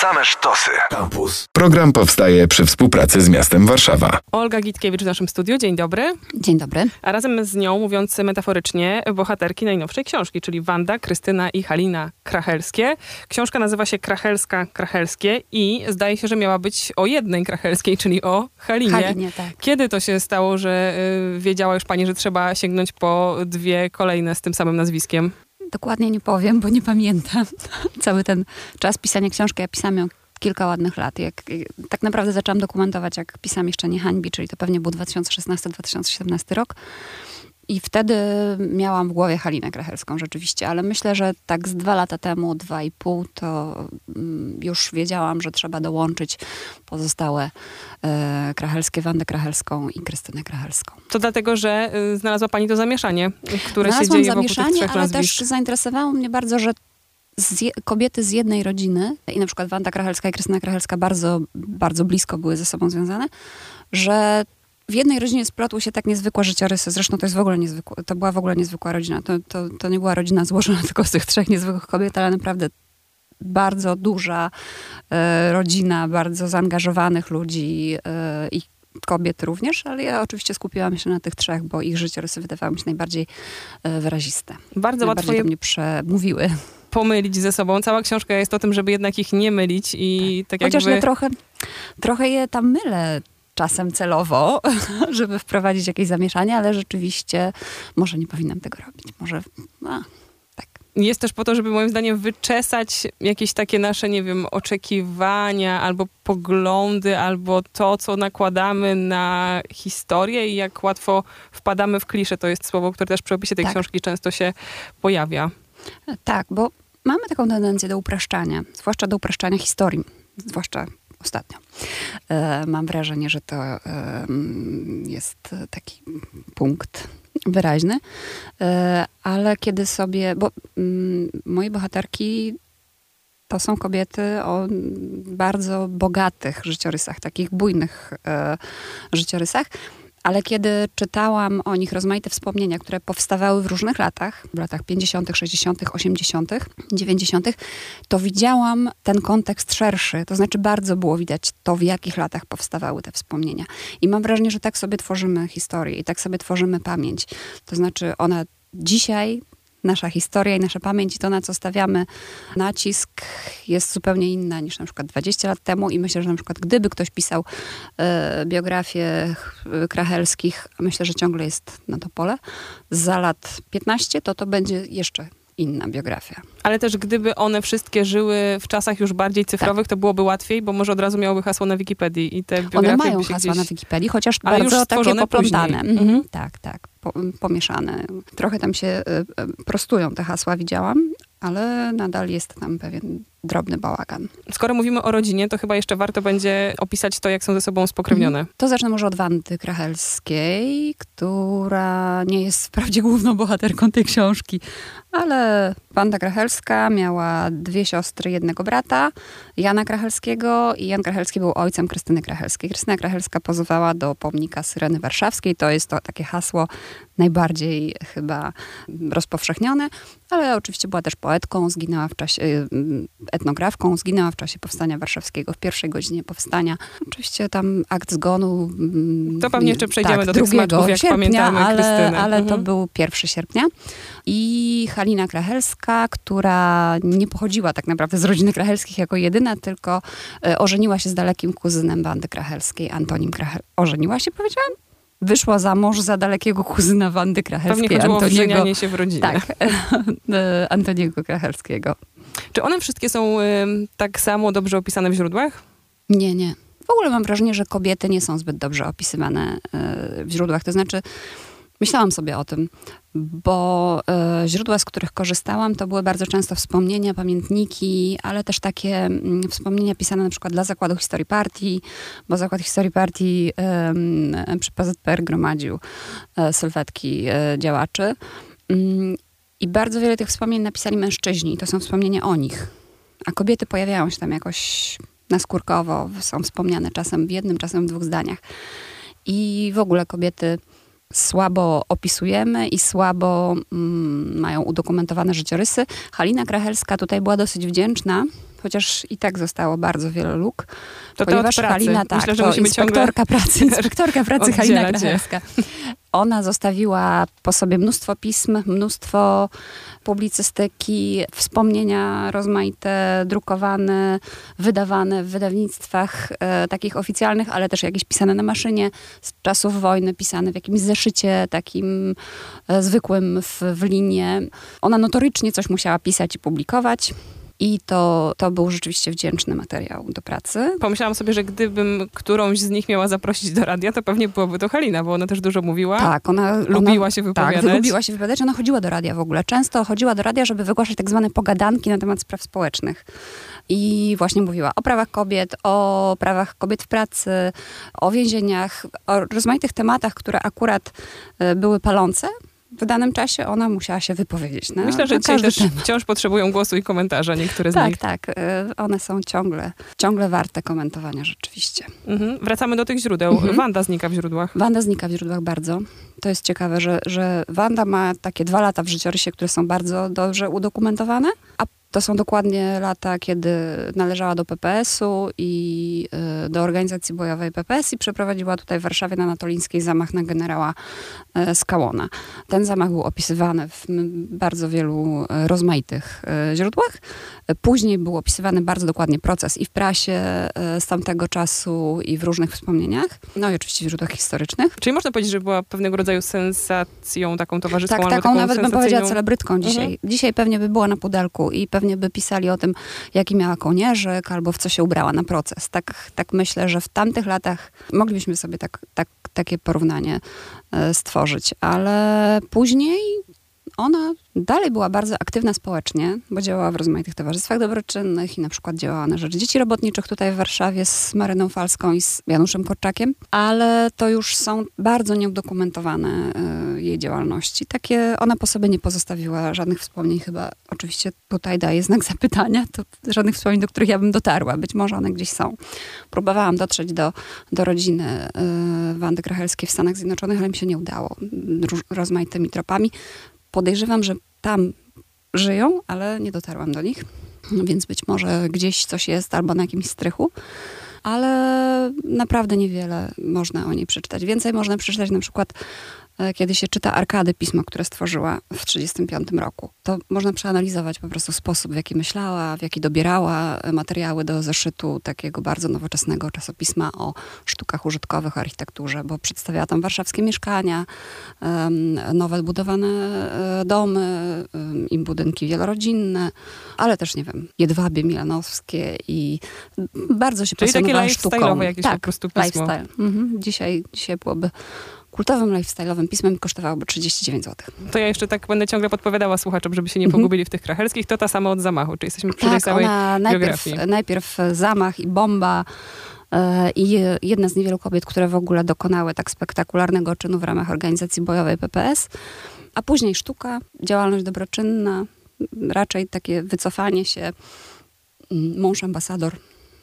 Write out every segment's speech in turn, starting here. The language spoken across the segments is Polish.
Same sztosy. Campus. Program powstaje przy współpracy z miastem Warszawa. Olga Gitkiewicz w naszym studiu. Dzień dobry. Dzień dobry. A razem z nią, mówiąc metaforycznie, bohaterki najnowszej książki, czyli Wanda, Krystyna i Halina Krachelskie. Książka nazywa się Krachelska Krachelskie i zdaje się, że miała być o jednej Krachelskiej, czyli o Halinie. Halinie, tak. Kiedy to się stało, że y, wiedziała już pani, że trzeba sięgnąć po dwie kolejne z tym samym nazwiskiem? Dokładnie nie powiem, bo nie pamiętam. Cały ten czas pisania książki, ja pisałam ją kilka ładnych lat. Jak, tak naprawdę zaczęłam dokumentować, jak pisałam jeszcze Nie hańbi, czyli to pewnie był 2016-2017 rok. I wtedy miałam w głowie Halinę Krachelską rzeczywiście, ale myślę, że tak z dwa lata temu, dwa i pół, to mm, już wiedziałam, że trzeba dołączyć pozostałe e, Krachelskie, Wandę Krachelską i Krystynę Krachelską. To dlatego, że y, znalazła pani to zamieszanie, które Znalazłam się dzieje wokół zamieszanie, ale nazwisk. też zainteresowało mnie bardzo, że z je, kobiety z jednej rodziny, i na przykład Wanda Krachelska i Krystyna Krachelska bardzo, bardzo blisko były ze sobą związane, że w jednej rodzinie splotły się tak niezwykłe życiorysy. Zresztą to jest w ogóle niezwykłe, to była w ogóle niezwykła rodzina. To, to, to nie była rodzina złożona tylko z tych trzech niezwykłych kobiet, ale naprawdę bardzo duża e, rodzina, bardzo zaangażowanych ludzi e, i kobiet również, ale ja oczywiście skupiłam się na tych trzech, bo ich życiorysy wydawały mi się najbardziej e, wyraziste. Bardzo łatwo je mnie przemówiły. pomylić ze sobą. Cała książka jest o tym, żeby jednak ich nie mylić i tak, Chociaż jakby... ja trochę, trochę je tam mylę czasem celowo, żeby wprowadzić jakieś zamieszanie, ale rzeczywiście może nie powinnam tego robić. Może, a, tak. jest też po to, żeby moim zdaniem wyczesać jakieś takie nasze, nie wiem, oczekiwania albo poglądy, albo to, co nakładamy na historię i jak łatwo wpadamy w klisze. To jest słowo, które też przy opisie tej Tak. książki często się pojawia. Tak, bo mamy taką tendencję do upraszczania, zwłaszcza do upraszczania historii, zwłaszcza ostatnio. E, mam wrażenie, że to e, jest taki punkt wyraźny, e, ale kiedy sobie, bo mm, moje bohaterki to są kobiety o bardzo bogatych życiorysach, takich bujnych życiorysach. Ale kiedy czytałam o nich rozmaite wspomnienia, które powstawały w różnych latach, w latach 50., 60., 80., 90., to widziałam ten kontekst szerszy. To znaczy bardzo było widać to, w jakich latach powstawały te wspomnienia. I mam wrażenie, że tak sobie tworzymy historię i tak sobie tworzymy pamięć. To znaczy ona dzisiaj nasza historia i nasza pamięć i to, na co stawiamy nacisk, jest zupełnie inna niż na przykład 20 lat temu i myślę, że na przykład gdyby ktoś pisał e, biografię e, Krachelskich, myślę, że ciągle jest na to pole, za lat 15, to to będzie jeszcze inna biografia. Ale też gdyby one wszystkie żyły w czasach już bardziej cyfrowych, to byłoby łatwiej, bo może od razu miałyby hasło na Wikipedii i te biografie One mają hasła gdzieś... na Wikipedii, chociaż Ale bardzo takie poplątane. Mhm. Mhm. Tak, tak, po, pomieszane. Trochę tam się e, e, prostują te hasła, widziałam, ale nadal jest tam pewien drobny bałagan. Skoro mówimy o rodzinie, to chyba jeszcze warto będzie opisać to, jak są ze sobą spokrewnione. To zacznę może od Wandy Krachelskiej, która nie jest wprawdzie główną bohaterką tej książki, ale Wanda Krachelska miała dwie siostry, jednego brata, Jana Krachelskiego i Jan Krachelski był ojcem Krystyny Krachelskiej. Krystyna Krachelska pozowała do pomnika Syreny Warszawskiej. To jest to takie hasło najbardziej chyba rozpowszechnione, ale oczywiście była też poetką, zginęła w czasie, y, etnografką, zginęła w czasie powstania warszawskiego, w pierwszej godzinie powstania. Oczywiście tam akt zgonu... mm, To pewnie jeszcze przejdziemy tak, do tych 2 smaczków, jak sierpnia, pamiętamy ale, Krystynę. ale to Mhm. był 1 sierpnia. I Halina Krachelska, która nie pochodziła tak naprawdę z rodziny Krachelskich jako jedyna, tylko e, ożeniła się z dalekim kuzynem Wandy Krachelskiej, Antonim Krachel. Ożeniła się, powiedziałam? Wyszła za mąż za dalekiego kuzyna Wandy Krachelskiej, Pewnie chodziło o Antoniego. wrzenianie się w rodzinie. Tak, e, Antoniego Krachelskiego. Czy one wszystkie są ym, tak samo dobrze opisane w źródłach? Nie, nie. W ogóle mam wrażenie, że kobiety nie są zbyt dobrze opisywane e, w źródłach. To znaczy, myślałam sobie o tym, bo e, źródła, z których korzystałam, to były bardzo często wspomnienia, pamiętniki, ale też takie mm, wspomnienia pisane na przykład dla Zakładu Historii Partii, bo Zakład Historii Partii przy PZPR gromadził e, sylwetki e, działaczy. Mm, I bardzo wiele tych wspomnień napisali mężczyźni, to są wspomnienia o nich. A kobiety pojawiają się tam jakoś naskórkowo, są wspomniane czasem w jednym, czasem w dwóch zdaniach. I w ogóle kobiety słabo opisujemy i słabo mm, mają udokumentowane życiorysy. Halina Krachelska tutaj była dosyć wdzięczna, chociaż i tak zostało bardzo wiele luk. To to ponieważ od pracy. Halina, tak, Myślę, że to inspektorka pracy, inspektorka pracy Halina. Krajewska. Ona zostawiła po sobie mnóstwo pism, mnóstwo publicystyki, wspomnienia rozmaite, drukowane, wydawane w wydawnictwach e, takich oficjalnych, ale też jakieś pisane na maszynie z czasów wojny, pisane w jakimś zeszycie takim e, zwykłym w, w linie. Ona notorycznie coś musiała pisać i publikować. I to, to był rzeczywiście wdzięczny materiał do pracy. Pomyślałam sobie, że gdybym którąś z nich miała zaprosić do radia, to pewnie byłoby to Halina, bo ona też dużo mówiła. Tak, ona Lubiła ona, się wypowiadać. Tak, lubiła się wypowiadać. Ona chodziła do radia w ogóle. Często chodziła do radia, żeby wygłaszać tak zwane pogadanki na temat spraw społecznych. I właśnie mówiła o prawach kobiet, o prawach kobiet w pracy, o więzieniach, o rozmaitych tematach, które akurat e, były palące. W danym czasie ona musiała się wypowiedzieć na, Myślę, że na też temat. wciąż potrzebują głosu i komentarza niektóre z Tak, nich. tak. e, One są ciągle, ciągle warte komentowania rzeczywiście. Mhm. Wracamy do tych źródeł. Mhm. Wanda znika w źródłach. Wanda znika w źródłach bardzo. To jest ciekawe, że, że Wanda ma takie dwa lata w życiorysie, które są bardzo dobrze udokumentowane, a to są dokładnie lata, kiedy należała do PPS-u i y, do organizacji bojowej PPS i przeprowadziła tutaj w Warszawie na Anatolińskiej zamach na generała y, Skałona. Ten zamach był opisywany w bardzo wielu y, rozmaitych źródłach. Później był opisywany bardzo dokładnie proces i w prasie z tamtego czasu i w różnych wspomnieniach. No i oczywiście w źródłach historycznych. Czyli można powiedzieć, że była pewnego rodzaju sensacją taką towarzyską, Tak, taką taką nawet bym powiedziała celebrytką dzisiaj. Mhm. Dzisiaj pewnie by była na pudelku i pewnie by pisali o tym, jaki miała kołnierzyk albo w co się ubrała na proces. Tak, tak myślę, że w tamtych latach moglibyśmy sobie tak, tak, takie porównanie e, stworzyć, ale później ona dalej była bardzo aktywna społecznie, bo działała w rozmaitych towarzystwach dobroczynnych i na przykład działała na rzecz dzieci robotniczych tutaj w Warszawie z Maryną Falską i z Januszem Korczakiem, ale to już są bardzo nieudokumentowane e, jej działalności. Takie ona po sobie nie pozostawiła żadnych wspomnień chyba. Oczywiście tutaj daję znak zapytania, to żadnych wspomnień, do których ja bym dotarła. Być może one gdzieś są. Próbowałam dotrzeć do, do rodziny e, Wandy Krachelskiej w Stanach Zjednoczonych, ale mi się nie udało. Róż, rozmaitymi tropami. Podejrzewam, że tam żyją, ale nie dotarłam do nich. Więc być może gdzieś coś jest albo na jakimś strychu. Ale naprawdę niewiele można o niej przeczytać. Więcej można przeczytać na przykład, kiedy się czyta Arkady, pismo, które stworzyła w 1935 roku. To można przeanalizować po prostu sposób, w jaki myślała, w jaki dobierała e, materiały do zeszytu takiego bardzo nowoczesnego czasopisma o sztukach użytkowych, architekturze, bo przedstawiała tam warszawskie mieszkania, nowe budowane e, domy em, i budynki wielorodzinne, ale też, nie wiem, jedwabie milanowskie i bardzo się Czyli takie pasjonowała sztuką. lifestyle'owe jakieś tak, po prostu pismo. lifestyle. Mhm. Dzisiaj, dzisiaj byłoby kultowym lifestyle'owym pismem kosztowałoby 39 zł. To ja jeszcze tak będę ciągle podpowiadała słuchaczom, żeby się nie Mhm. pogubili w tych krachelskich. To ta sama od zamachu, czyli jesteśmy przy tej Tak, samej ona najpierw, najpierw zamach i bomba e, i je- jedna z niewielu kobiet, które w ogóle dokonały tak spektakularnego czynu w ramach organizacji bojowej PPS, a później sztuka, działalność dobroczynna, raczej takie wycofanie się, mąż ambasador,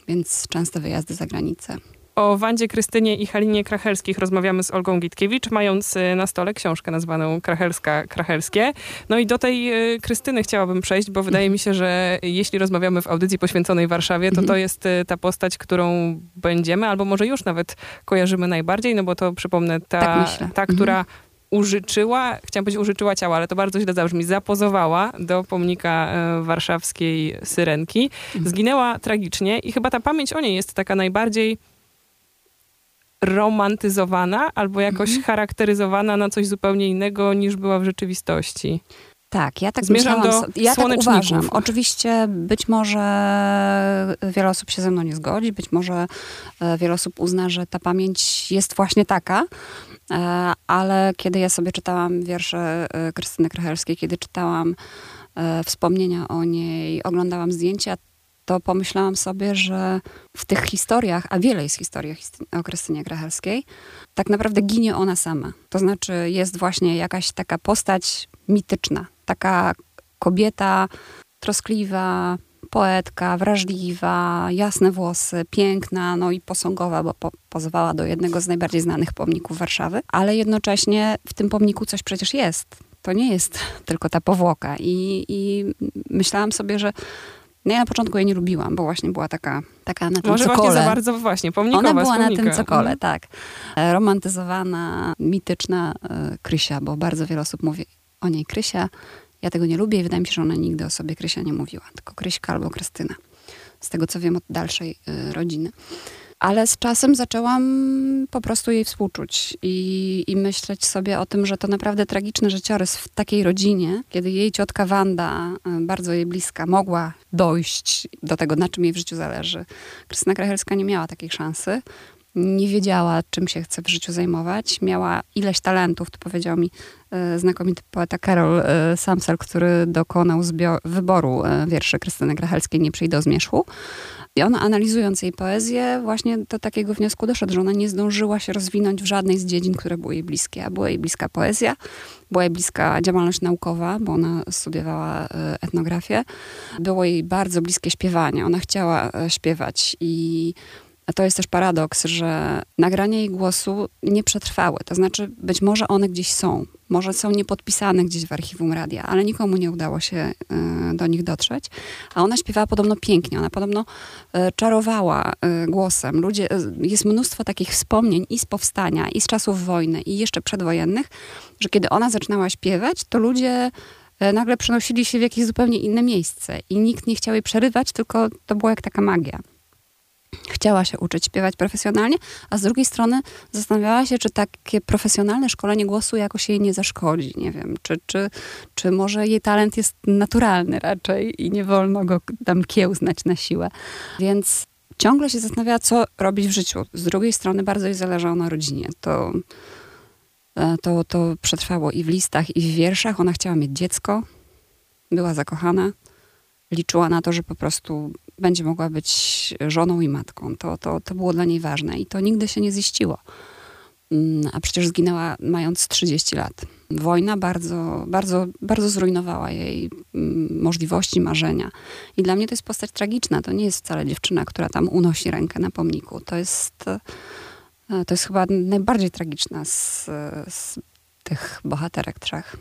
więc częste wyjazdy za granicę. O Wandzie Krystynie i Halinie Krachelskich rozmawiamy z Olgą Gitkiewicz, mając y, na stole książkę nazwaną Krachelska Krachelskie. No i do tej y, Krystyny chciałabym przejść, bo wydaje mi się, że jeśli rozmawiamy w audycji poświęconej Warszawie, to Mhm. to jest y, ta postać, którą będziemy, albo może już nawet kojarzymy najbardziej, no bo to przypomnę, ta, Tak ta Mhm. która użyczyła, chciałam powiedzieć użyczyła ciała, ale to bardzo źle zabrzmi, zapozowała do pomnika warszawskiej Syrenki. Mhm. Zginęła tragicznie i chyba ta pamięć o niej jest taka najbardziej romantyzowana albo jakoś Mhm. charakteryzowana na coś zupełnie innego niż była w rzeczywistości. Tak, ja tak Zmierzam myślałam. do ja tak uważam. Oczywiście być może wiele osób się ze mną nie zgodzi, być może e, wiele osób uzna, że ta pamięć jest właśnie taka, e, ale kiedy ja sobie czytałam wiersze e, Krystyny Krachelskiej, kiedy czytałam e, wspomnienia o niej, oglądałam zdjęcia, to pomyślałam sobie, że w tych historiach, a wiele jest historii o Krystynie Krachelskiej, tak naprawdę ginie ona sama. To znaczy jest właśnie jakaś taka postać mityczna, taka kobieta troskliwa, poetka, wrażliwa, jasne włosy, piękna, no i posągowa, bo po, pozowała do jednego z najbardziej znanych pomników Warszawy, ale jednocześnie w tym pomniku coś przecież jest. To nie jest tylko ta powłoka. I, i myślałam sobie, że No ja na początku jej nie lubiłam, bo właśnie była taka, taka na tym Może cokole. właśnie za bardzo, właśnie, pomnikowa Ona była na tym cokole, Mhm. tak. E, Romantyzowana, mityczna e, Krysia, bo bardzo wiele osób mówi o niej Krysia. Ja tego nie lubię i wydaje mi się, że ona nigdy o sobie Krysia nie mówiła, tylko Kryśka albo Krystyna. Z tego, co wiem od dalszej e, rodziny. Ale z czasem zaczęłam po prostu jej współczuć i, i myśleć sobie o tym, że to naprawdę tragiczny życiorys w takiej rodzinie, kiedy jej ciotka Wanda, e, bardzo jej bliska, mogła dojść do tego, na czym jej w życiu zależy. Krystyna Krachelska nie miała takiej szansy. Nie wiedziała, czym się chce w życiu zajmować. Miała ileś talentów, to powiedział mi e, znakomity poeta Karol e, Samsel, który dokonał wyboru wierszy Krystyny Grachelskiej Nie przyjdą z zmierzchu. I on analizując jej poezję właśnie do takiego wniosku doszedł, że ona nie zdążyła się rozwinąć w żadnej z dziedzin, które były jej bliskie. A była jej bliska poezja, była jej bliska działalność naukowa, bo ona studiowała e, etnografię. Było jej bardzo bliskie śpiewanie. Ona chciała e, śpiewać i to jest też paradoks, że nagrania jej głosu nie przetrwały. To znaczy, być może one gdzieś są, może są niepodpisane gdzieś w archiwum radia, ale nikomu nie udało się e, do nich dotrzeć. A ona śpiewała podobno pięknie, ona podobno e, czarowała e, głosem. Ludzie, jest mnóstwo takich wspomnień i z powstania, i z czasów wojny, i jeszcze przedwojennych, że kiedy ona zaczynała śpiewać, to ludzie nagle przenosili się w jakieś zupełnie inne miejsce i nikt nie chciał jej przerywać, tylko to była jak taka magia chciała się uczyć śpiewać profesjonalnie, a z drugiej strony zastanawiała się, czy takie profesjonalne szkolenie głosu jakoś jej nie zaszkodzi. Nie wiem, czy, czy, czy może jej talent jest naturalny raczej i nie wolno go tam kiełznać na siłę. Więc ciągle się zastanawiała, co robić w życiu. Z drugiej strony bardzo jej zależało na rodzinie. To, e, to, to przetrwało i w listach, i w wierszach. Ona chciała mieć dziecko, była zakochana, liczyła na to, że po prostu będzie mogła być żoną i matką. To, to, to było dla niej ważne i to nigdy się nie ziściło. Mm, A przecież zginęła mając 30 lat. Wojna bardzo, bardzo, bardzo zrujnowała jej mm, możliwości, marzenia. I dla mnie to jest postać tragiczna. To nie jest wcale dziewczyna, która tam unosi rękę na pomniku. To jest, e, to jest chyba najbardziej tragiczna z, z tych bohaterek trzech.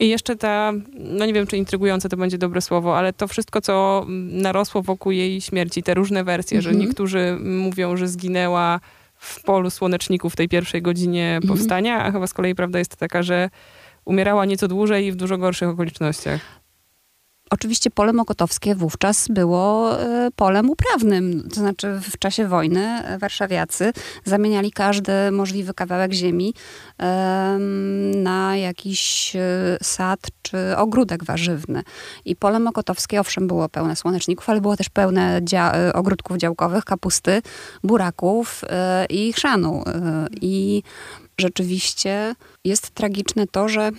I jeszcze ta, no nie wiem, czy intrygujące to będzie dobre słowo, ale to wszystko, co narosło wokół jej śmierci, te różne wersje, Mhm. że niektórzy mówią, że zginęła w polu słoneczników w tej pierwszej godzinie Mhm. powstania, a chyba z kolei prawda jest taka, że umierała nieco dłużej i w dużo gorszych okolicznościach. Oczywiście pole mokotowskie wówczas było e, polem uprawnym. To znaczy w czasie wojny e, warszawiacy zamieniali każdy możliwy kawałek ziemi em, na jakiś e, sad czy ogródek warzywny. I pole mokotowskie owszem było pełne słoneczników, ale było też pełne dzia- ogródków działkowych, kapusty, buraków i chrzanu. I rzeczywiście jest tragiczne to, że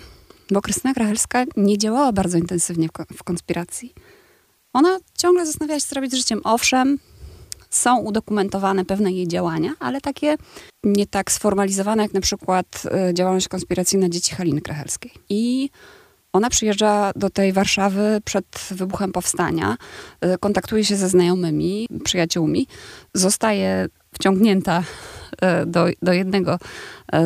bo Krystyna Krachelska nie działała bardzo intensywnie w, ko- w konspiracji. Ona ciągle zastanawiała się, co robić z życiem. Owszem, są udokumentowane pewne jej działania, ale takie nie tak sformalizowane, jak na przykład y, działalność konspiracyjna dzieci Haliny Krachelskiej. I ona przyjeżdża do tej Warszawy przed wybuchem powstania, y, kontaktuje się ze znajomymi, przyjaciółmi, zostaje wciągnięta y, do, do jednego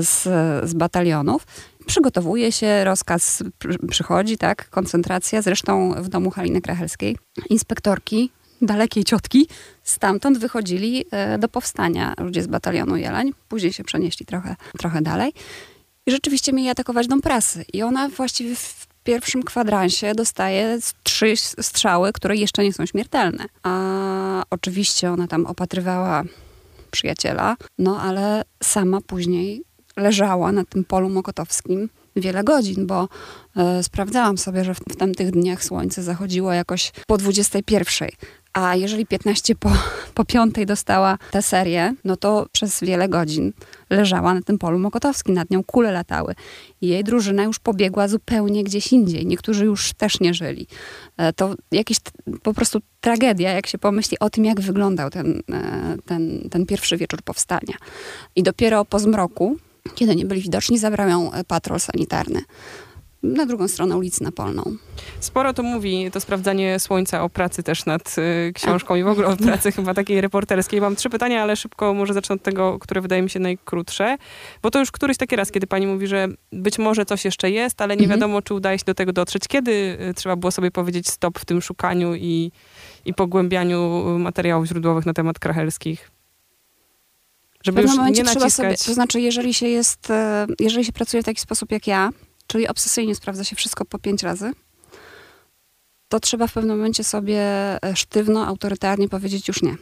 z, z batalionów. Przygotowuje się, rozkaz przy- przychodzi, tak, koncentracja. Zresztą w domu Haliny Krachelskiej inspektorki, dalekiej ciotki, stamtąd wychodzili e, do powstania ludzie z batalionu Jeleń. Później się przenieśli trochę, trochę dalej. I rzeczywiście mieli atakować dom prasy. I ona właściwie w pierwszym kwadransie dostaje trzy strzały, które jeszcze nie są śmiertelne. A oczywiście ona tam opatrywała przyjaciela, no ale sama później leżała na tym polu mokotowskim wiele godzin, bo e, sprawdzałam sobie, że w, w tamtych dniach słońce zachodziło jakoś po 21. A jeżeli 15 po, po 5 dostała tę serię, no to przez wiele godzin leżała na tym polu mokotowskim, nad nią kule latały. Jej drużyna już pobiegła zupełnie gdzieś indziej. Niektórzy już też nie żyli. E, To jakiś t- po prostu tragedia, jak się pomyśli o tym, jak wyglądał ten, e, ten, ten pierwszy wieczór powstania. I dopiero po zmroku, kiedy nie byli widoczni, zabrał ją e, patrol sanitarny na drugą stronę ulicy Napolną. Sporo to mówi to sprawdzanie słońca o pracy też nad y, książką i w ogóle o pracy chyba takiej reporterskiej. Mam trzy pytania, ale szybko może zacznę od tego, które wydaje mi się najkrótsze. Bo to już któryś taki raz, kiedy pani mówi, że być może coś jeszcze jest, ale nie Mhm. wiadomo, czy udaje się do tego dotrzeć. Kiedy y, trzeba było sobie powiedzieć stop w tym szukaniu i, i pogłębianiu materiałów źródłowych na temat krachelskich? Żeby w już pewnym momencie nie trzeba naciskać. sobie, to znaczy jeżeli się jest, e, jeżeli się pracuje w taki sposób jak ja, czyli obsesyjnie sprawdza się wszystko po pięć razy, to trzeba w pewnym momencie sobie e, sztywno, autorytarnie powiedzieć już nie.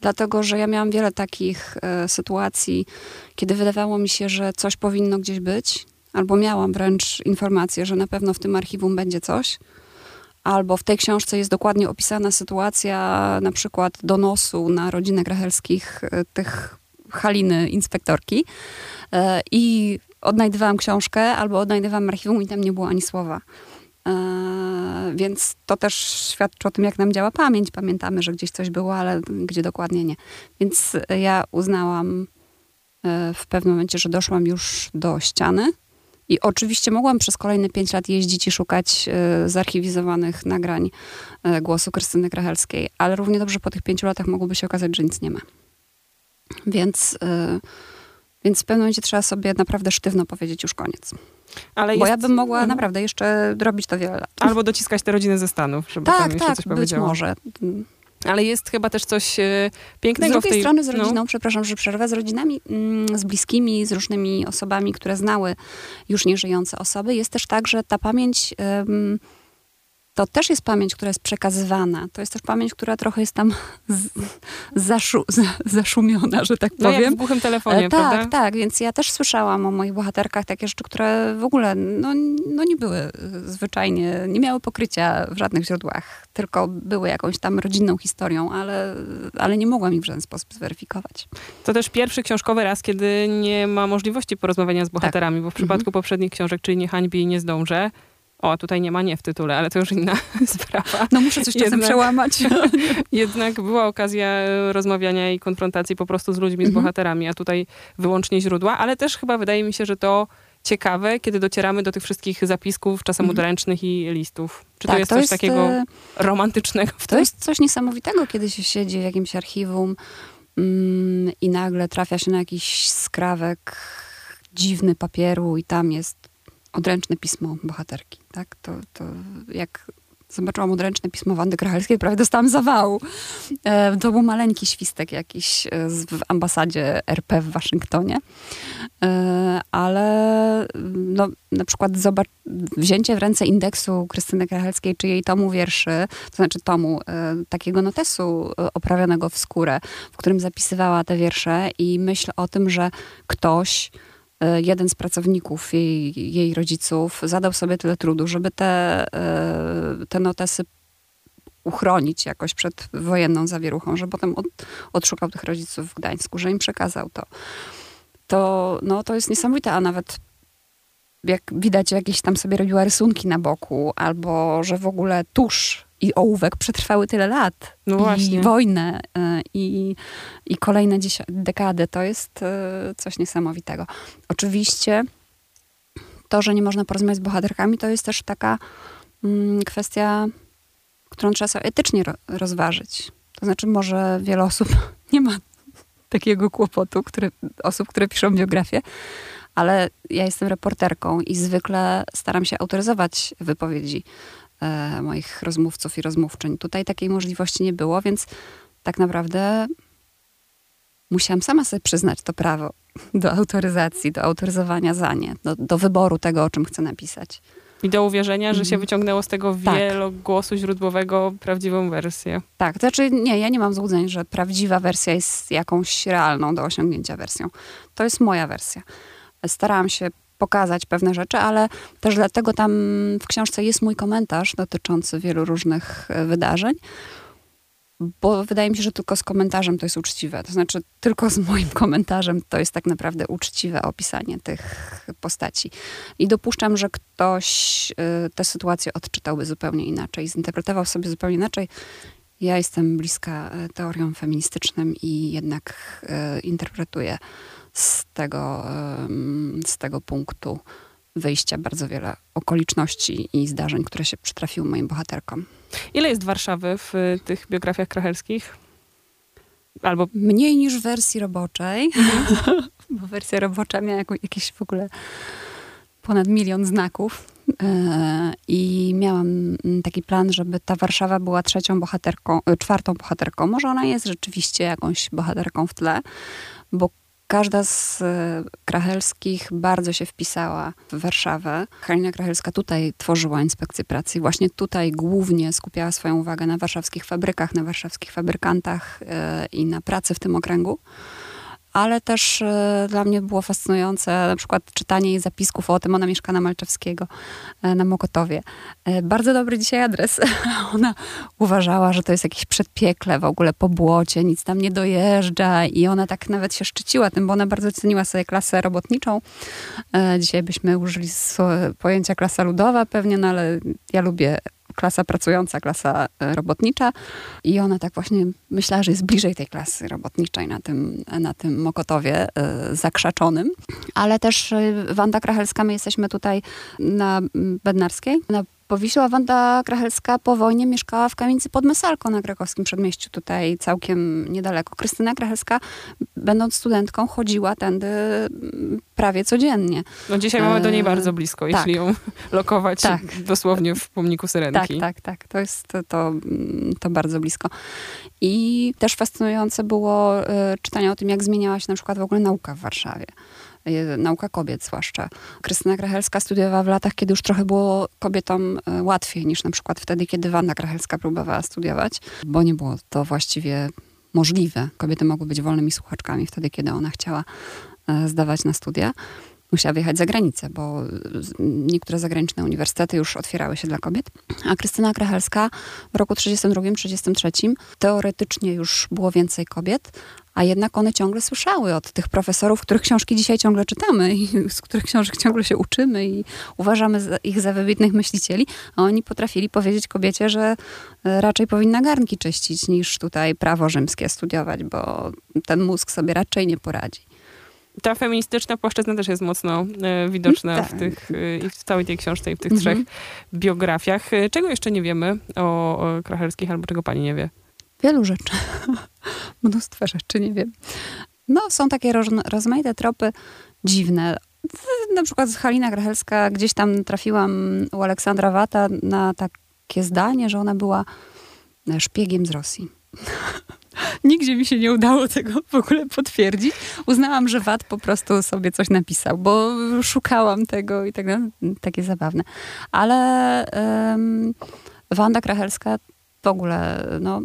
Dlatego, że ja miałam wiele takich e, sytuacji, kiedy wydawało mi się, że coś powinno gdzieś być, albo miałam wręcz informację, że na pewno w tym archiwum będzie coś, albo w tej książce jest dokładnie opisana sytuacja na przykład donosu na rodzinę Grachelskich, e, tych Haliny inspektorki e, i odnajdywałam książkę albo odnajdywałam archiwum i tam nie było ani słowa. E, Więc to też świadczy o tym, jak nam działa pamięć. Pamiętamy, że gdzieś coś było, ale gdzie dokładnie nie. Więc ja uznałam w pewnym momencie, że doszłam już do ściany. I oczywiście mogłam przez kolejne pięć lat jeździć i szukać e, zarchiwizowanych nagrań e, głosu Krystyny Krachelskiej, ale równie dobrze po tych pięciu latach mogłoby się okazać, że nic nie ma. Więc, e, więc w pewnym momencie trzeba sobie naprawdę sztywno powiedzieć już koniec. Ale Bo jest, ja bym mogła Mhm. naprawdę jeszcze robić to wiele lat. Albo dociskać te rodziny ze Stanów, żeby tam tak, jeszcze tak, coś być powiedziała. może. Ale jest chyba też coś e, Z pięknego drugiej w tej... strony z no. rodziną, przepraszam, że przerwę, z rodzinami, mm, z bliskimi, z różnymi osobami, które znały już nieżyjące osoby, jest też tak, że ta pamięć to też jest pamięć, która jest przekazywana. To jest też pamięć, która trochę jest tam z, zaszu, za, zaszumiona, że tak No jak powiem. w głuchym telefonie, E, prawda? tak, tak, więc ja też słyszałam o moich bohaterkach takie rzeczy, które w ogóle no, no nie były zwyczajnie, nie miały pokrycia w żadnych źródłach, tylko były jakąś tam rodzinną historią, ale, ale nie mogłam ich w żaden sposób zweryfikować. To też pierwszy książkowy raz, kiedy nie ma możliwości porozmawiania z bohaterami, bo w przypadku poprzednich książek, czyli Nie hańbi i Nie zdążę, o, tutaj nie ma nie w tytule, ale to już inna sprawa. No muszę coś czasem Jednak- przełamać. Jednak była okazja e, rozmawiania i konfrontacji po prostu z ludźmi, z Mhm. bohaterami, a tutaj wyłącznie źródła, ale też chyba wydaje mi się, że to ciekawe, kiedy docieramy do tych wszystkich zapisków, czasem Mhm. i listów. Czy to Tak, jest coś takiego e, romantycznego w To tym? jest coś niesamowitego, kiedy się siedzi w jakimś archiwum mm, i nagle trafia się na jakiś skrawek dziwny papieru i tam jest odręczne pismo bohaterki. Tak? To, to jak zobaczyłam odręczne pismo Wandy Krachelskiej, prawie dostałam zawału. E, to był maleńki świstek jakiś e, w ambasadzie RP w Waszyngtonie. E, ale mm, no, na przykład zobacz, wzięcie w ręce indeksu Krystyny Krachelskiej, czy jej tomu wierszy, to znaczy tomu takiego notesu oprawionego w skórę, w którym zapisywała te wiersze i myśl o tym, że ktoś, jeden z pracowników jej, jej rodziców, zadał sobie tyle trudu, żeby te, e, te notesy uchronić jakoś przed wojenną zawieruchą, że potem od, odszukał tych rodziców w Gdańsku, że im przekazał to. To, no, to jest niesamowite, a nawet jak widać, jakieś tam sobie robiła rysunki na boku, albo że w ogóle tusz i ołówek przetrwały tyle lat. No I właśnie. wojnę, y, i, i kolejne dekady. To jest y, coś niesamowitego. Oczywiście to, że nie można porozmawiać z bohaterkami, to jest też taka mm, kwestia, którą trzeba sobie etycznie ro- rozważyć. To znaczy, może wiele osób nie ma takiego kłopotu, które, osób, które piszą biografię, ale ja jestem reporterką i zwykle staram się autoryzować wypowiedzi e, moich rozmówców i rozmówczyń. Tutaj takiej możliwości nie było, więc tak naprawdę musiałam sama sobie przyznać to prawo do autoryzacji, do autoryzowania za nie, do, do wyboru tego, o czym chcę napisać. I do uwierzenia, że się Mhm. wyciągnęło z tego Tak. wielogłosu źródłowego prawdziwą wersję. Tak, to znaczy nie, ja nie mam złudzeń, że prawdziwa wersja jest jakąś realną do osiągnięcia wersją. To jest moja wersja. Starałam się pokazać pewne rzeczy, ale też dlatego tam w książce jest mój komentarz dotyczący wielu różnych e, wydarzeń, bo wydaje mi się, że tylko z komentarzem to jest uczciwe. To znaczy, tylko z moim komentarzem to jest tak naprawdę uczciwe opisanie tych postaci. I dopuszczam, że ktoś y, tę sytuację odczytałby zupełnie inaczej, zinterpretował sobie zupełnie inaczej. Ja jestem bliska e, teoriom feministycznym i jednak e, interpretuję z tego, z tego punktu wyjścia bardzo wiele okoliczności i zdarzeń, które się przytrafiły moim bohaterkom. Ile jest Warszawy w y, tych biografiach krachelskich? Albo Mniej niż w wersji roboczej, bo wersja robocza miała jakieś w ogóle ponad milion znaków. E, I miałam mm, taki plan, żeby ta Warszawa była trzecią bohaterką, e, czwartą bohaterką. Może ona jest rzeczywiście jakąś bohaterką w tle, bo każda z e, Krachelskich bardzo się wpisała w Warszawę. Halina Krachelska tutaj tworzyła inspekcję pracy. Właśnie tutaj głównie skupiała swoją uwagę na warszawskich fabrykach, na warszawskich fabrykantach i na pracy w tym okręgu ale też e, dla mnie było fascynujące na przykład czytanie jej zapisków o tym. Ona mieszka na Malczewskiego, e, na Mokotowie. E, bardzo dobry dzisiaj adres. Ona uważała, że to jest jakieś przedpiekle w ogóle po błocie, nic tam nie dojeżdża i ona tak nawet się szczyciła tym, bo ona bardzo ceniła sobie klasę robotniczą. Dzisiaj byśmy użyli pojęcia klasa ludowa pewnie, no ale ja lubię klasa pracująca, klasa e, robotnicza i ona tak właśnie myślała, że jest bliżej tej klasy robotniczej na tym, na tym Mokotowie y, zakrzaczonym. Ale też y, Wanda Krachelska, my jesteśmy tutaj na Bednarskiej, na Powiśla Wanda Krachelska po wojnie mieszkała w kamienicy pod Mesalką na krakowskim przedmieściu, tutaj całkiem niedaleko. Krystyna Krachelska, będąc studentką, chodziła tędy mm, prawie codziennie. No dzisiaj mamy do niej e, bardzo blisko, tak. jeśli ją lokować tak. dosłownie w pomniku Syrenki. Tak, tak, tak. To jest to, to, to bardzo blisko. I też fascynujące było y, czytanie o tym, jak zmieniała się na przykład w ogóle nauka w Warszawie nauka kobiet zwłaszcza. Krystyna Krachelska studiowała w latach, kiedy już trochę było kobietom e, łatwiej niż na przykład wtedy, kiedy Wanda Krachelska próbowała studiować, bo nie było to właściwie możliwe. Kobiety mogły być wolnymi słuchaczkami wtedy, kiedy ona chciała e, zdawać na studia musiała wyjechać za granicę, bo niektóre zagraniczne uniwersytety już otwierały się dla kobiet. A Krystyna Krachelska w roku 1932-1933 teoretycznie już było więcej kobiet, a jednak one ciągle słyszały od tych profesorów, których książki dzisiaj ciągle czytamy i z których książek ciągle się uczymy i uważamy ich za wybitnych myślicieli, a oni potrafili powiedzieć kobiecie, że e, raczej powinna garnki czyścić niż tutaj prawo rzymskie studiować, bo ten mózg sobie raczej nie poradzi. Ta feministyczna płaszczyzna też jest mocno e, widoczna tak. w, tych, i w całej tej książce i w tych mhm. trzech biografiach. Czego jeszcze nie wiemy o, o Krachelskich albo czego pani nie wie? Wielu rzeczy. Mnóstwo rzeczy, nie wiem. No, są takie roz, rozmaite tropy dziwne. Na przykład z Halina Grachelska gdzieś tam trafiłam u Aleksandra Wata na takie zdanie, że ona była szpiegiem z Rosji. Nigdzie mi się nie udało tego w ogóle potwierdzić. Uznałam, że Wat po prostu sobie coś napisał, bo szukałam tego i tego. Takie zabawne. Ale um, Wanda Krachelska w ogóle, no,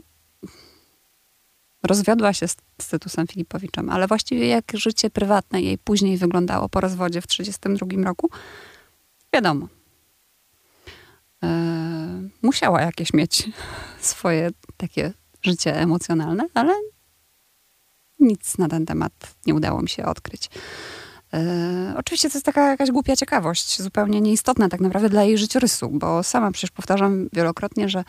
rozwiodła się z, z Tytusem Filipowiczem, ale właściwie jak życie prywatne jej później wyglądało po rozwodzie w 1932 roku, wiadomo. E, musiała jakieś mieć swoje takie życie emocjonalne, ale nic na ten temat nie udało mi się odkryć. E, oczywiście to jest taka jakaś głupia ciekawość, zupełnie nieistotna tak naprawdę dla jej życiorysu, bo sama przecież powtarzam wielokrotnie, że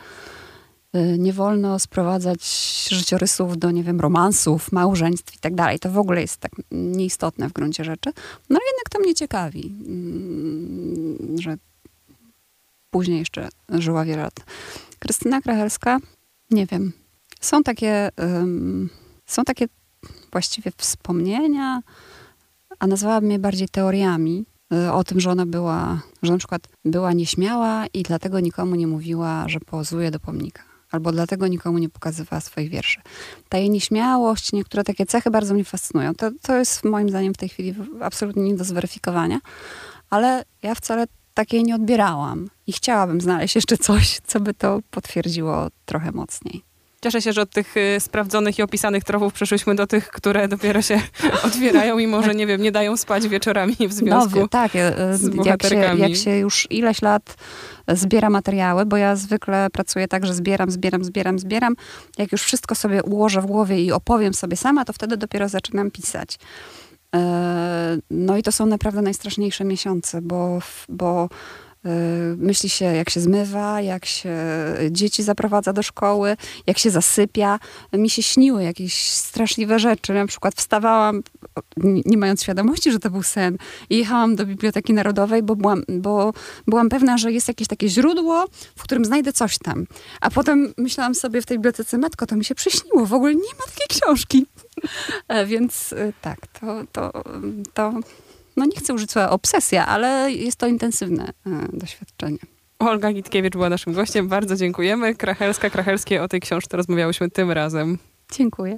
nie wolno sprowadzać życiorysów do, nie wiem, romansów, małżeństw i tak dalej. To w ogóle jest tak nieistotne w gruncie rzeczy. No ale jednak to mnie ciekawi, mm, że później jeszcze żyła wiele lat. Krystyna Krachelska, nie wiem. Są takie, um, są takie właściwie wspomnienia, a nazwałabym je bardziej teoriami, y, o tym, że ona była, że na przykład była nieśmiała i dlatego nikomu nie mówiła, że pozuje do pomnika albo dlatego nikomu nie pokazywała swoich wierszy. Ta jej nieśmiałość, niektóre takie cechy bardzo mnie fascynują. To, to jest moim zdaniem w tej chwili absolutnie nie do zweryfikowania, ale ja wcale takiej nie odbierałam i chciałabym znaleźć jeszcze coś, co by to potwierdziło trochę mocniej. Cieszę się, że od tych y, sprawdzonych i opisanych tropów przeszłyśmy do tych, które dopiero się otwierają i może, nie wiem, nie dają spać wieczorami w związku no, tak, y, z jak się, jak się już ileś lat zbiera materiały, bo ja zwykle pracuję tak, że zbieram, zbieram, zbieram, zbieram. Jak już wszystko sobie ułożę w głowie i opowiem sobie sama, to wtedy dopiero zaczynam pisać. E, no i to są naprawdę najstraszniejsze miesiące, bo, bo myśli się, jak się zmywa, jak się dzieci zaprowadza do szkoły, jak się zasypia. Mi się śniły jakieś straszliwe rzeczy. Na przykład wstawałam, nie mając świadomości, że to był sen, i jechałam do Biblioteki Narodowej, bo byłam, bo byłam pewna, że jest jakieś takie źródło, w którym znajdę coś tam. A potem myślałam sobie w tej bibliotece, matko, to mi się przyśniło, w ogóle nie ma takiej książki. E, więc y, tak, to, to, to no nie chcę użyć słowa obsesja, ale jest to intensywne e, doświadczenie. Olga Gitkiewicz była naszym gościem. Bardzo dziękujemy. Krachelska, Krachelskie o tej książce rozmawiałyśmy tym razem. Dziękuję.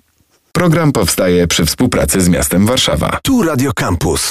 Program powstaje przy współpracy z miastem Warszawa. Tu Radio Campus.